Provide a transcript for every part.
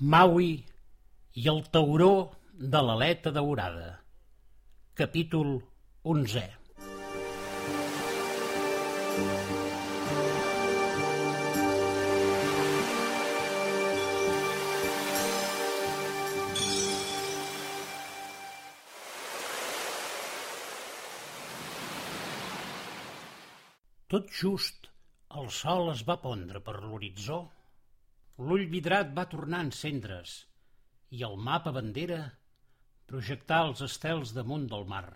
Maui i el tauró de l'aleta daurada. Capítol 11 Tot just el sol es va pondre per l'horitzó, l'ull vidrat va tornar a encendre's i el mapa bandera projectar els estels damunt del mar.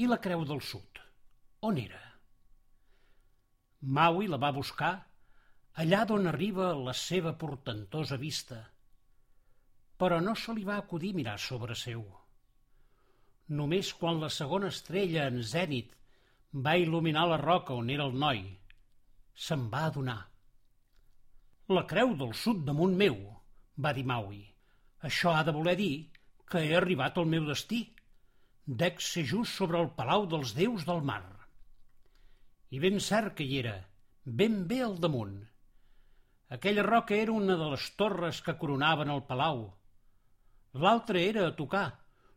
I la creu del sud, on era? Maui la va buscar allà d'on arriba la seva portentosa vista, però no se li va acudir mirar sobre seu. Només quan la segona estrella en zènit va il·luminar la roca on era el noi. Se'n va adonar. La creu del sud damunt meu, va dir Maui. Això ha de voler dir que he arribat al meu destí. Dec ser just sobre el palau dels déus del mar. I ben cert que hi era, ben bé al damunt. Aquella roca era una de les torres que coronaven el palau. L'altra era a tocar,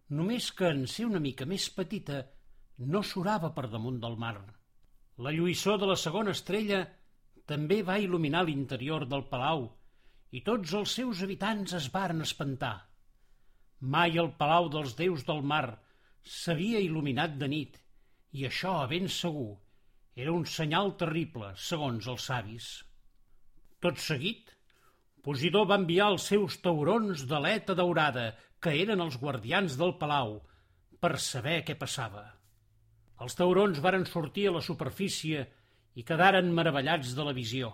només que en ser una mica més petita no surava per damunt del mar. La lluïssor de la segona estrella també va il·luminar l'interior del palau i tots els seus habitants es varen espantar. Mai el palau dels déus del mar s'havia il·luminat de nit i això, a ben segur, era un senyal terrible, segons els savis. Tot seguit, Posidó va enviar els seus taurons d'aleta daurada, que eren els guardians del palau, per saber què passava. Els taurons varen sortir a la superfície i quedaren meravellats de la visió.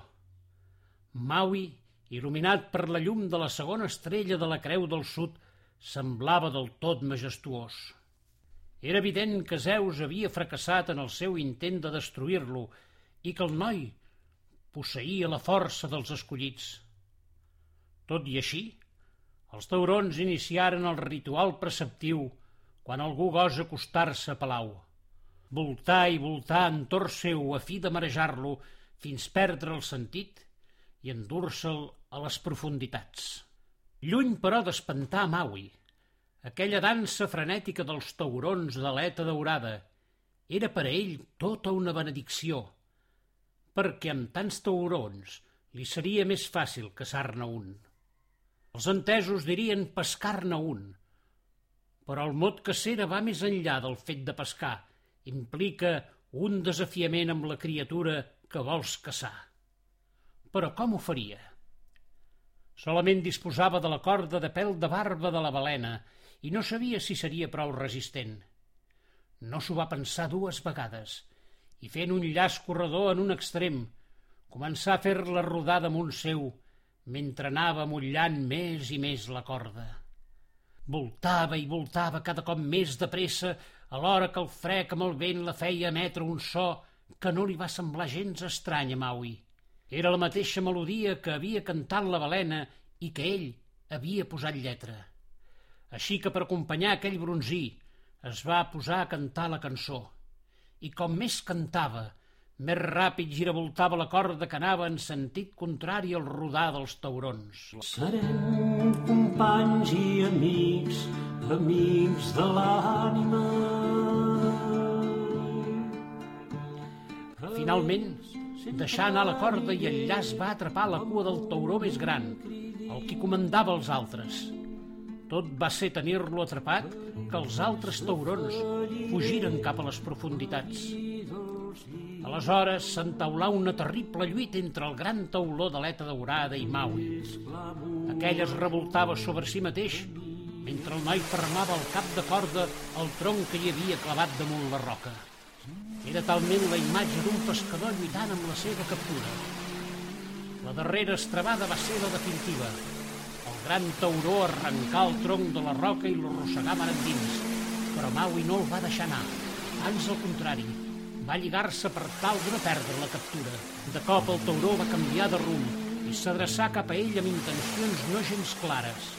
Maui, il·luminat per la llum de la segona estrella de la Creu del Sud, semblava del tot majestuós. Era evident que Zeus havia fracassat en el seu intent de destruir-lo i que el noi posseïa la força dels escollits. Tot i així, els taurons iniciaren el ritual preceptiu quan algú gosa acostar-se a Palau voltar i voltar entorn seu a fi de marejar-lo fins perdre el sentit i endur-se'l a les profunditats. Lluny, però, d'espantar Maui, aquella dansa frenètica dels taurons d'aleta daurada era per a ell tota una benedicció, perquè amb tants taurons li seria més fàcil caçar-ne un. Els entesos dirien pescar-ne un, però el mot cacera va més enllà del fet de pescar – implica un desafiament amb la criatura que vols caçar. Però com ho faria? Solament disposava de la corda de pèl de barba de la balena i no sabia si seria prou resistent. No s'ho va pensar dues vegades i fent un llaç corredor en un extrem, començà a fer-la rodar damunt seu mentre anava mullant més i més la corda. Voltava i voltava cada cop més de pressa alhora que el frec amb el vent la feia emetre un so que no li va semblar gens estrany a Maui. Era la mateixa melodia que havia cantat la balena i que ell havia posat lletra. Així que per acompanyar aquell bronzí es va posar a cantar la cançó. I com més cantava, més ràpid giravoltava la corda que anava en sentit contrari al rodar dels taurons. Serem companys i amics, amics de l'ànima. Finalment, deixar anar la corda i el llaç va atrapar la cua del tauró més gran, el que comandava els altres. Tot va ser tenir-lo atrapat que els altres taurons fugiren cap a les profunditats. Aleshores s'entaulà una terrible lluita entre el gran tauló d'aleta daurada i Maui. Aquell es revoltava sobre si mateix mentre el noi fermava el cap de corda al tronc que hi havia clavat damunt la roca. Era talment la imatge d'un pescador lluitant amb la seva captura. La darrera estrabada va ser la definitiva. El gran tauró arrencà el tronc de la roca i l'arrossegà mar endins, però Maui no el va deixar anar. Ans al contrari, va lligar-se per tal de no perdre la captura. De cop el tauró va canviar de rumb i s'adreçà cap a ell amb intencions no gens clares.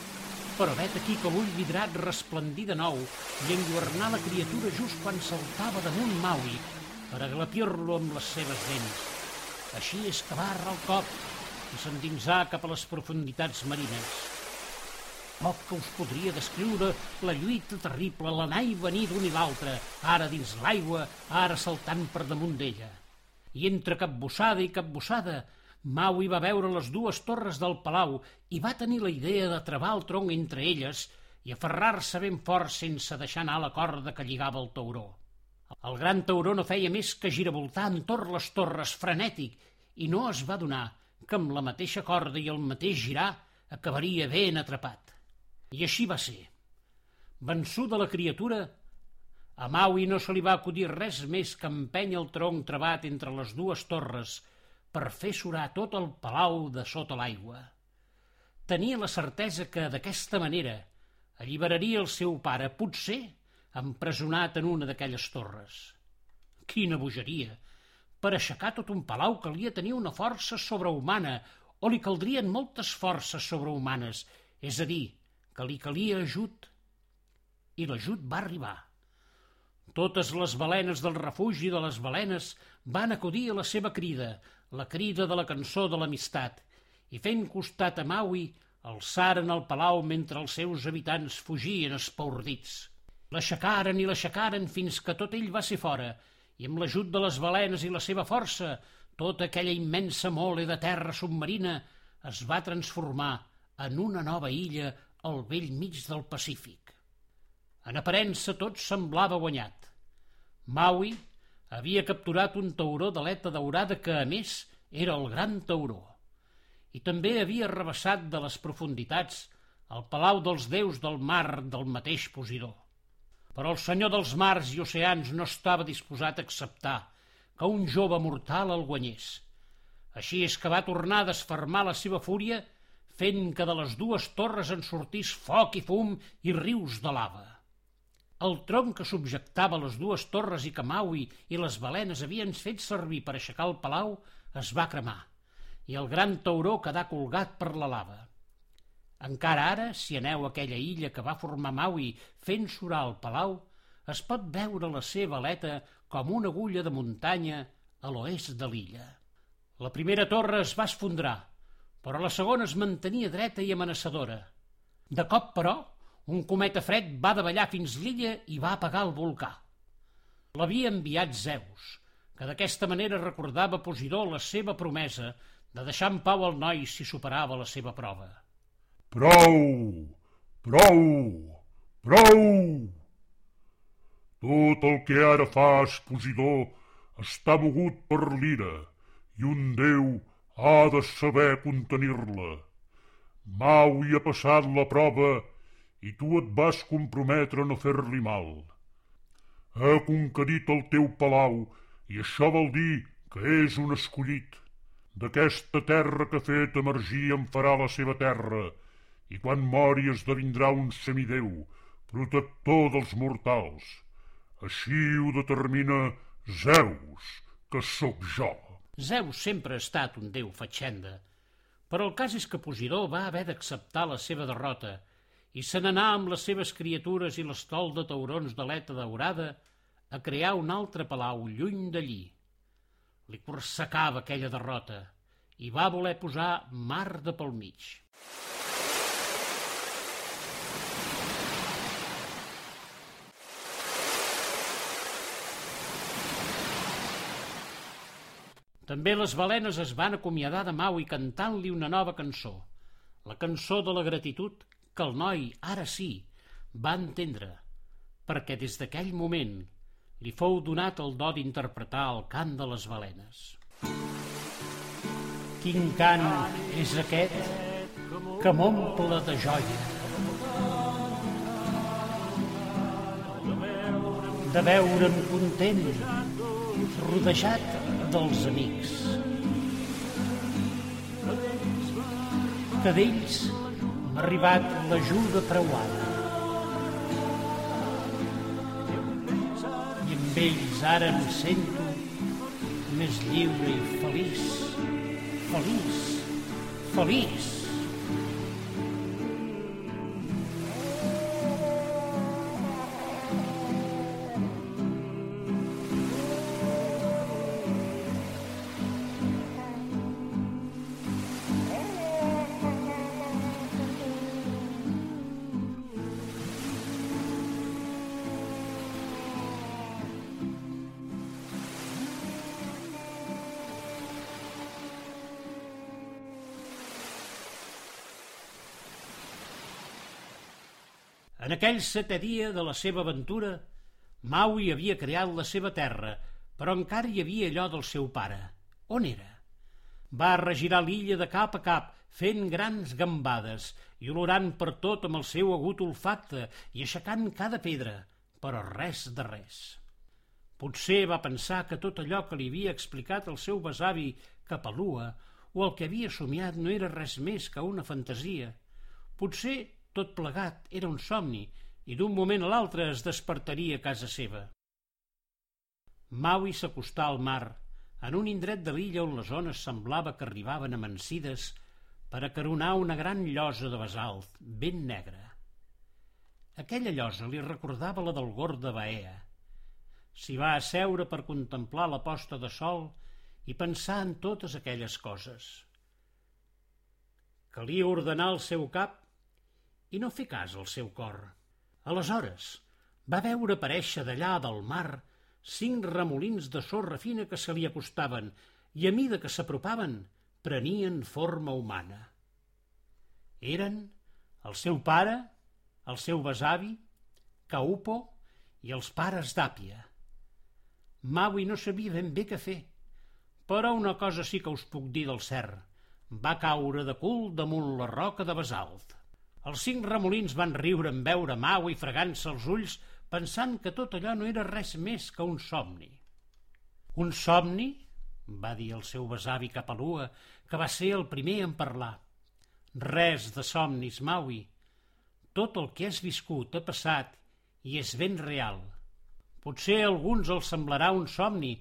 Però vet aquí que l'ull vidrat resplendí de nou i enlluernà la criatura just quan saltava damunt Maui per aglapir-lo amb les seves dents. Així és que va arrar el cop i s'endinsà cap a les profunditats marines. Poc que us podria descriure la lluita terrible, l'anar i venir d'un i l'altre, ara dins l'aigua, ara saltant per damunt d'ella. I entre capbussada i capbussada, Maui va veure les dues torres del palau i va tenir la idea de travar el tronc entre elles i aferrar-se ben fort sense deixar anar la corda que lligava el tauró. El gran tauró no feia més que giravoltar entorn les torres frenètic i no es va donar que amb la mateixa corda i el mateix girar acabaria ben atrapat. I així va ser. Vençuda la criatura, a Maui no se li va acudir res més que empènyer el tronc trebat entre les dues torres per fer surar tot el palau de sota l'aigua. Tenia la certesa que, d'aquesta manera, alliberaria el seu pare, potser empresonat en una d'aquelles torres. Quina bogeria! Per aixecar tot un palau calia tenir una força sobrehumana o li caldrien moltes forces sobrehumanes, és a dir, que li calia ajut, i l'ajut va arribar. Totes les balenes del refugi de les balenes van acudir a la seva crida, la crida de la cançó de l'amistat, i fent costat a Maui, alçaren el palau mentre els seus habitants fugien espaordits. L'aixecaren i l'aixecaren fins que tot ell va ser fora, i amb l'ajut de les balenes i la seva força, tota aquella immensa mole de terra submarina es va transformar en una nova illa al vell mig del Pacífic. En aparença tot semblava guanyat. Maui havia capturat un tauró d'aleta daurada que, a més, era el gran tauró. I també havia rebassat de les profunditats el palau dels déus del mar del mateix Posidor. Però el senyor dels mars i oceans no estava disposat a acceptar que un jove mortal el guanyés. Així és que va tornar a desfermar la seva fúria fent que de les dues torres en sortís foc i fum i rius de lava. El tronc que subjectava les dues torres i que Maui i les balenes havien fet servir per aixecar el palau es va cremar i el gran tauró quedà colgat per la lava. Encara ara, si aneu a aquella illa que va formar Maui fent surar el palau, es pot veure la seva aleta com una agulla de muntanya a l'oest de l'illa. La primera torre es va esfondrar, però la segona es mantenia dreta i amenaçadora. De cop, però, un cometa fred va davallar fins l'illa i va apagar el volcà. L'havia enviat Zeus, que d'aquesta manera recordava Posidó la seva promesa de deixar en pau el noi si superava la seva prova. Prou! Prou! Prou! Tot el que ara fas, Posidó, està mogut per l'ira, i un déu ha de saber contenir-la. Maui ha passat la prova i tu et vas comprometre a no fer-li mal. Ha conquerit el teu palau i això vol dir que és un escollit. D'aquesta terra que ha fet emergir en farà la seva terra i quan mori esdevindrà un semideu, protector dels mortals. Així ho determina Zeus, que sóc jo. Zeus sempre ha estat un déu fatxenda, però el cas és que Posidó va haver d'acceptar la seva derrota i se n'anà amb les seves criatures i l'estol de taurons d'aleta daurada a crear un altre palau lluny d'allí. Li corsecava aquella derrota i va voler posar mar de pel mig. També les balenes es van acomiadar de Maui cantant-li una nova cançó, la cançó de la gratitud que el noi, ara sí, va entendre, perquè des d'aquell moment li fou donat el do d'interpretar el cant de les balenes. Quin cant és aquest que m'omple de joia de veure'm content rodejat dels amics. Que d'ells m'ha arribat l'ajuda preuada. I amb ells ara em sento més lliure i feliç, feliç, feliç. En aquell setè dia de la seva aventura, Maui havia creat la seva terra, però encara hi havia allò del seu pare. On era? Va regirar l'illa de cap a cap, fent grans gambades i olorant per tot amb el seu agut olfacte i aixecant cada pedra, però res de res. Potser va pensar que tot allò que li havia explicat el seu besavi Capalua o el que havia somiat no era res més que una fantasia. Potser tot plegat era un somni i d'un moment a l'altre es despertaria a casa seva. Maui s'acostà al mar, en un indret de l'illa on les ones semblava que arribaven amansides per acaronar una gran llosa de basalt, ben negra. Aquella llosa li recordava la del gord de Baea. S'hi va asseure per contemplar la posta de sol i pensar en totes aquelles coses. Calia ordenar el seu cap i no fer cas al seu cor. Aleshores va veure aparèixer d'allà del mar cinc remolins de sorra fina que se li acostaven i a mida que s'apropaven prenien forma humana. Eren el seu pare, el seu besavi, Caupo i els pares d'Àpia. Maui no sabia ben bé què fer però una cosa sí que us puc dir del cert. Va caure de cul damunt la roca de basalt. Els cinc remolins van riure en veure Mau i fregant-se els ulls pensant que tot allò no era res més que un somni. Un somni? va dir el seu besavi Capalua, que va ser el primer en parlar. Res de somnis, Maui. Tot el que has viscut ha passat i és ben real. Potser a alguns els semblarà un somni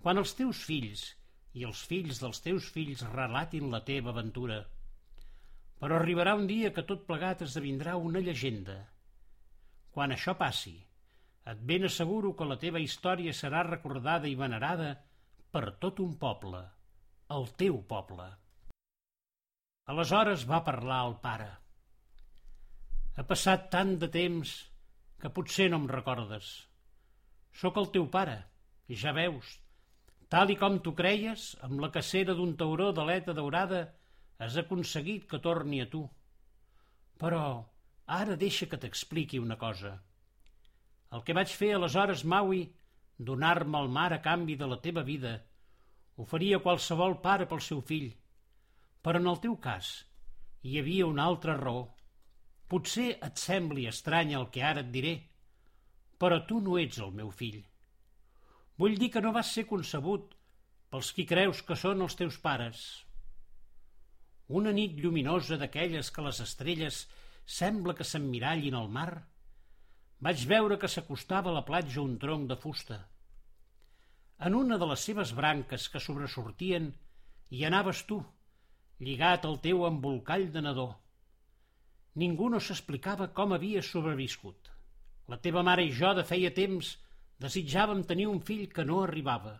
quan els teus fills i els fills dels teus fills relatin la teva aventura. Però arribarà un dia que tot plegat esdevindrà una llegenda. Quan això passi, et ben asseguro que la teva història serà recordada i venerada per tot un poble, el teu poble. Aleshores va parlar el pare. Ha passat tant de temps que potser no em recordes. Sóc el teu pare, i ja veus, Tal i com tu creies, amb la cacera d'un tauró d'aleta daurada, has aconseguit que torni a tu. Però ara deixa que t'expliqui una cosa. El que vaig fer aleshores, Maui, donar-me al mar a canvi de la teva vida, ho faria qualsevol pare pel seu fill. Però en el teu cas hi havia una altra raó. Potser et sembli estrany el que ara et diré, però tu no ets el meu fill. Vull dir que no vas ser concebut pels qui creus que són els teus pares. Una nit lluminosa d'aquelles que les estrelles sembla que s'emmirallin al mar, vaig veure que s'acostava a la platja un tronc de fusta. En una de les seves branques que sobresortien hi anaves tu, lligat al teu embolcall de nadó. Ningú no s'explicava com havia sobreviscut. La teva mare i jo de feia temps Desitjàvem tenir un fill que no arribava.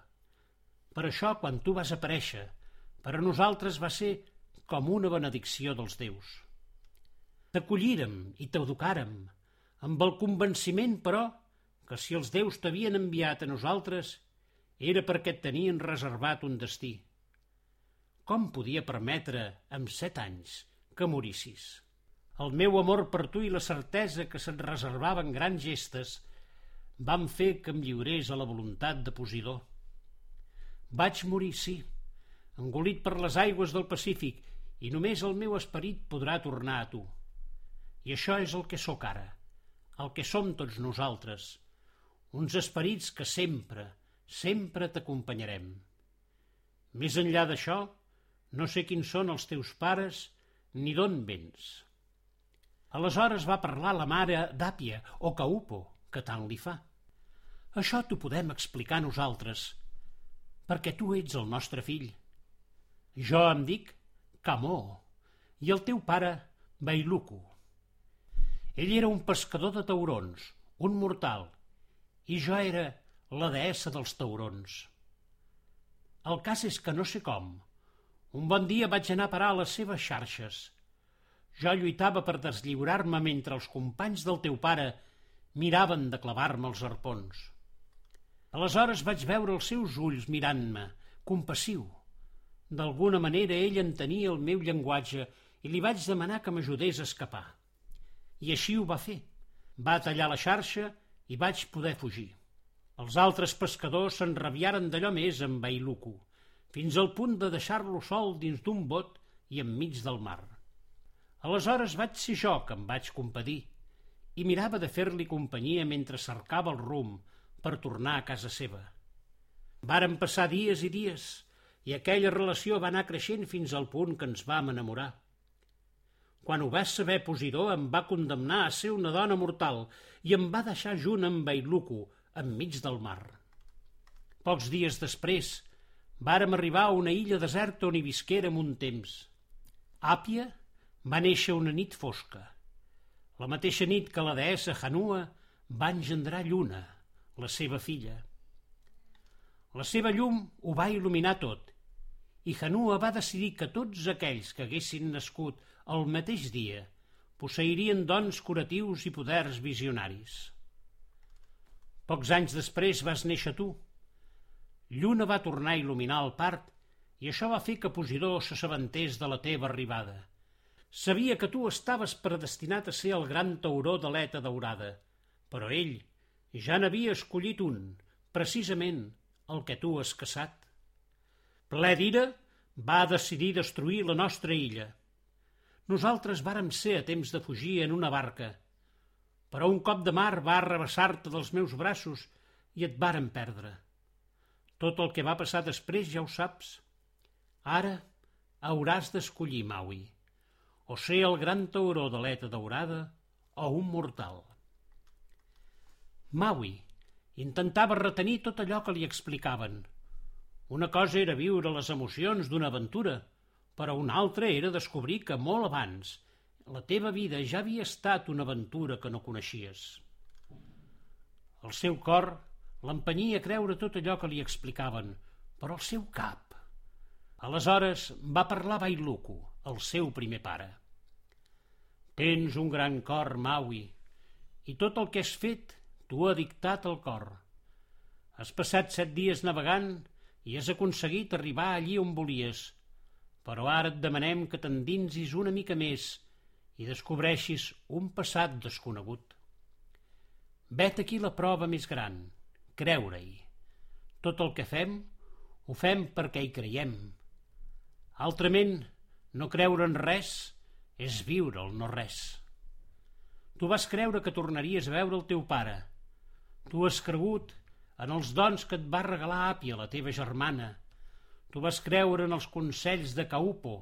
Per això, quan tu vas aparèixer, per a nosaltres va ser com una benedicció dels déus. T'acollírem i t'educàrem, amb el convenciment, però, que si els déus t'havien enviat a nosaltres era perquè et tenien reservat un destí. Com podia permetre, amb set anys, que morissis? El meu amor per tu i la certesa que se't reservaven grans gestes van fer que em lliurés a la voluntat de Posidó. Vaig morir, sí, engolit per les aigües del Pacífic, i només el meu esperit podrà tornar a tu. I això és el que sóc ara, el que som tots nosaltres, uns esperits que sempre, sempre t'acompanyarem. Més enllà d'això, no sé quins són els teus pares ni d'on vens. Aleshores va parlar la mare d'Àpia o Caupo, que tant li fa. Això t'ho podem explicar nosaltres, perquè tu ets el nostre fill. Jo em dic Camó i el teu pare Bailuco. Ell era un pescador de taurons, un mortal, i jo era la deessa dels taurons. El cas és que no sé com. Un bon dia vaig anar a parar a les seves xarxes. Jo lluitava per deslliurar-me mentre els companys del teu pare miraven de clavar-me els arpons. Aleshores vaig veure els seus ulls mirant-me, compassiu. D'alguna manera ell entenia el meu llenguatge i li vaig demanar que m'ajudés a escapar. I així ho va fer, va tallar la xarxa i vaig poder fugir. Els altres pescadors s'enrabiaren d'allò més amb Bailuco, fins al punt de deixar-lo sol dins d'un bot i enmig del mar. Aleshores vaig ser jo que em vaig compadir i mirava de fer-li companyia mentre cercava el rum per tornar a casa seva. Varen passar dies i dies i aquella relació va anar creixent fins al punt que ens vam enamorar. Quan ho va saber Posidó em va condemnar a ser una dona mortal i em va deixar junt amb Bailuco, enmig del mar. Pocs dies després, vàrem arribar a una illa deserta on hi visquérem un temps. Àpia va néixer una nit fosca. La mateixa nit que la deessa Hanua va engendrar Lluna, la seva filla. La seva llum ho va il·luminar tot, i Hanua va decidir que tots aquells que haguessin nascut el mateix dia posseirien dons curatius i poders visionaris. Pocs anys després vas néixer tu. Lluna va tornar a il·luminar el part i això va fer que Posidó s'assabentés de la teva arribada. Sabia que tu estaves predestinat a ser el gran tauró de l'eta daurada, però ell ja n'havia escollit un, precisament el que tu has caçat. Ple d'ira, va decidir destruir la nostra illa. Nosaltres vàrem ser a temps de fugir en una barca, però un cop de mar va arrabassar-te dels meus braços i et varen perdre. Tot el que va passar després ja ho saps. Ara hauràs d'escollir, Maui, o ser el gran tauró de l'eta daurada o un mortal. Maui intentava retenir tot allò que li explicaven. Una cosa era viure les emocions d'una aventura, però una altra era descobrir que molt abans la teva vida ja havia estat una aventura que no coneixies. El seu cor l'empenyia a creure tot allò que li explicaven, però el seu cap... Aleshores va parlar Bailuco, el seu primer pare. Tens un gran cor, Maui, i tot el que has fet t'ho ha dictat el cor. Has passat set dies navegant i has aconseguit arribar allí on volies, però ara et demanem que t'endinsis una mica més i descobreixis un passat desconegut. Vet aquí la prova més gran, creure-hi. Tot el que fem, ho fem perquè hi creiem. Altrament, no creure en res és viure el no-res. Tu vas creure que tornaries a veure el teu pare. Tu has cregut en els dons que et va regalar Àpia, la teva germana. Tu vas creure en els consells de Caupo,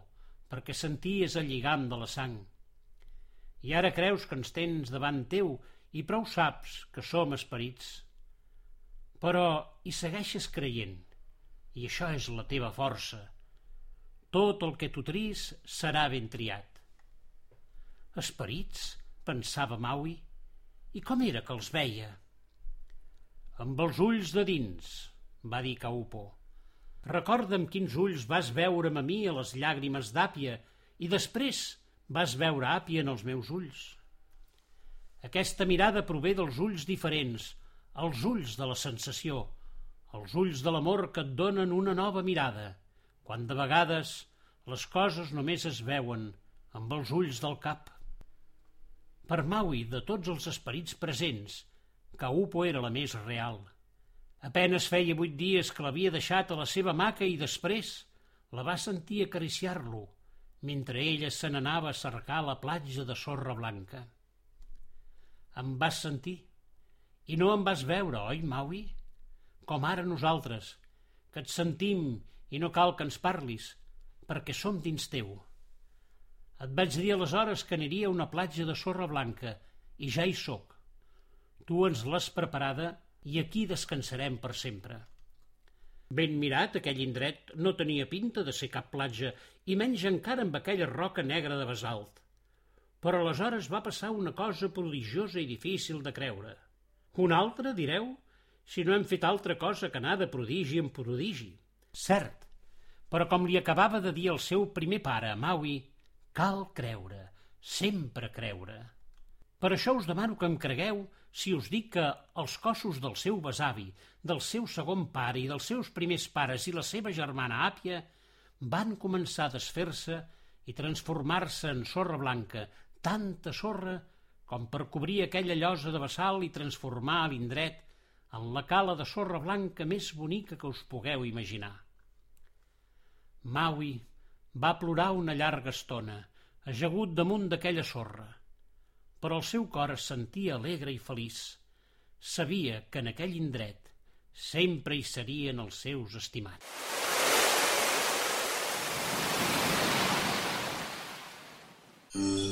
perquè senties el lligam de la sang. I ara creus que ens tens davant teu i prou saps que som esperits. Però hi segueixes creient, i això és la teva força. Tot el que tu tris serà ben triat. Esperits? pensava Maui. I com era que els veia? Amb els ulls de dins, va dir Caupo. Recorda'm quins ulls vas veure'm a mi a les llàgrimes d'àpia i després Vas veure àpia en els meus ulls. Aquesta mirada prové dels ulls diferents, els ulls de la sensació, els ulls de l'amor que et donen una nova mirada, quan de vegades les coses només es veuen amb els ulls del cap. Per Maui, de tots els esperits presents, Kaupo era la més real. Apenes feia vuit dies que l'havia deixat a la seva maca i després la va sentir acariciar-lo, mentre ella se n'anava a cercar la platja de sorra blanca. Em vas sentir i no em vas veure, oi, Maui? Com ara nosaltres, que et sentim i no cal que ens parlis, perquè som dins teu. Et vaig dir aleshores que aniria a una platja de sorra blanca i ja hi sóc. Tu ens l'has preparada i aquí descansarem per sempre. Ben mirat, aquell indret no tenia pinta de ser cap platja, i menys encara amb aquella roca negra de basalt. Però aleshores va passar una cosa prodigiosa i difícil de creure. Una altra, direu, si no hem fet altra cosa que anar de prodigi en prodigi. Cert, però com li acabava de dir el seu primer pare, Maui, cal creure, sempre creure. Per això us demano que em cregueu si us dic que els cossos del seu besavi, del seu segon pare i dels seus primers pares i la seva germana Àpia van començar a desfer-se i transformar-se en sorra blanca, tanta sorra com per cobrir aquella llosa de bassal i transformar l'indret en la cala de sorra blanca més bonica que us pugueu imaginar. Maui va plorar una llarga estona, ajagut damunt d'aquella sorra, però el seu cor es sentia alegre i feliç. Sabia que en aquell indret sempre hi serien els seus estimats. Mm.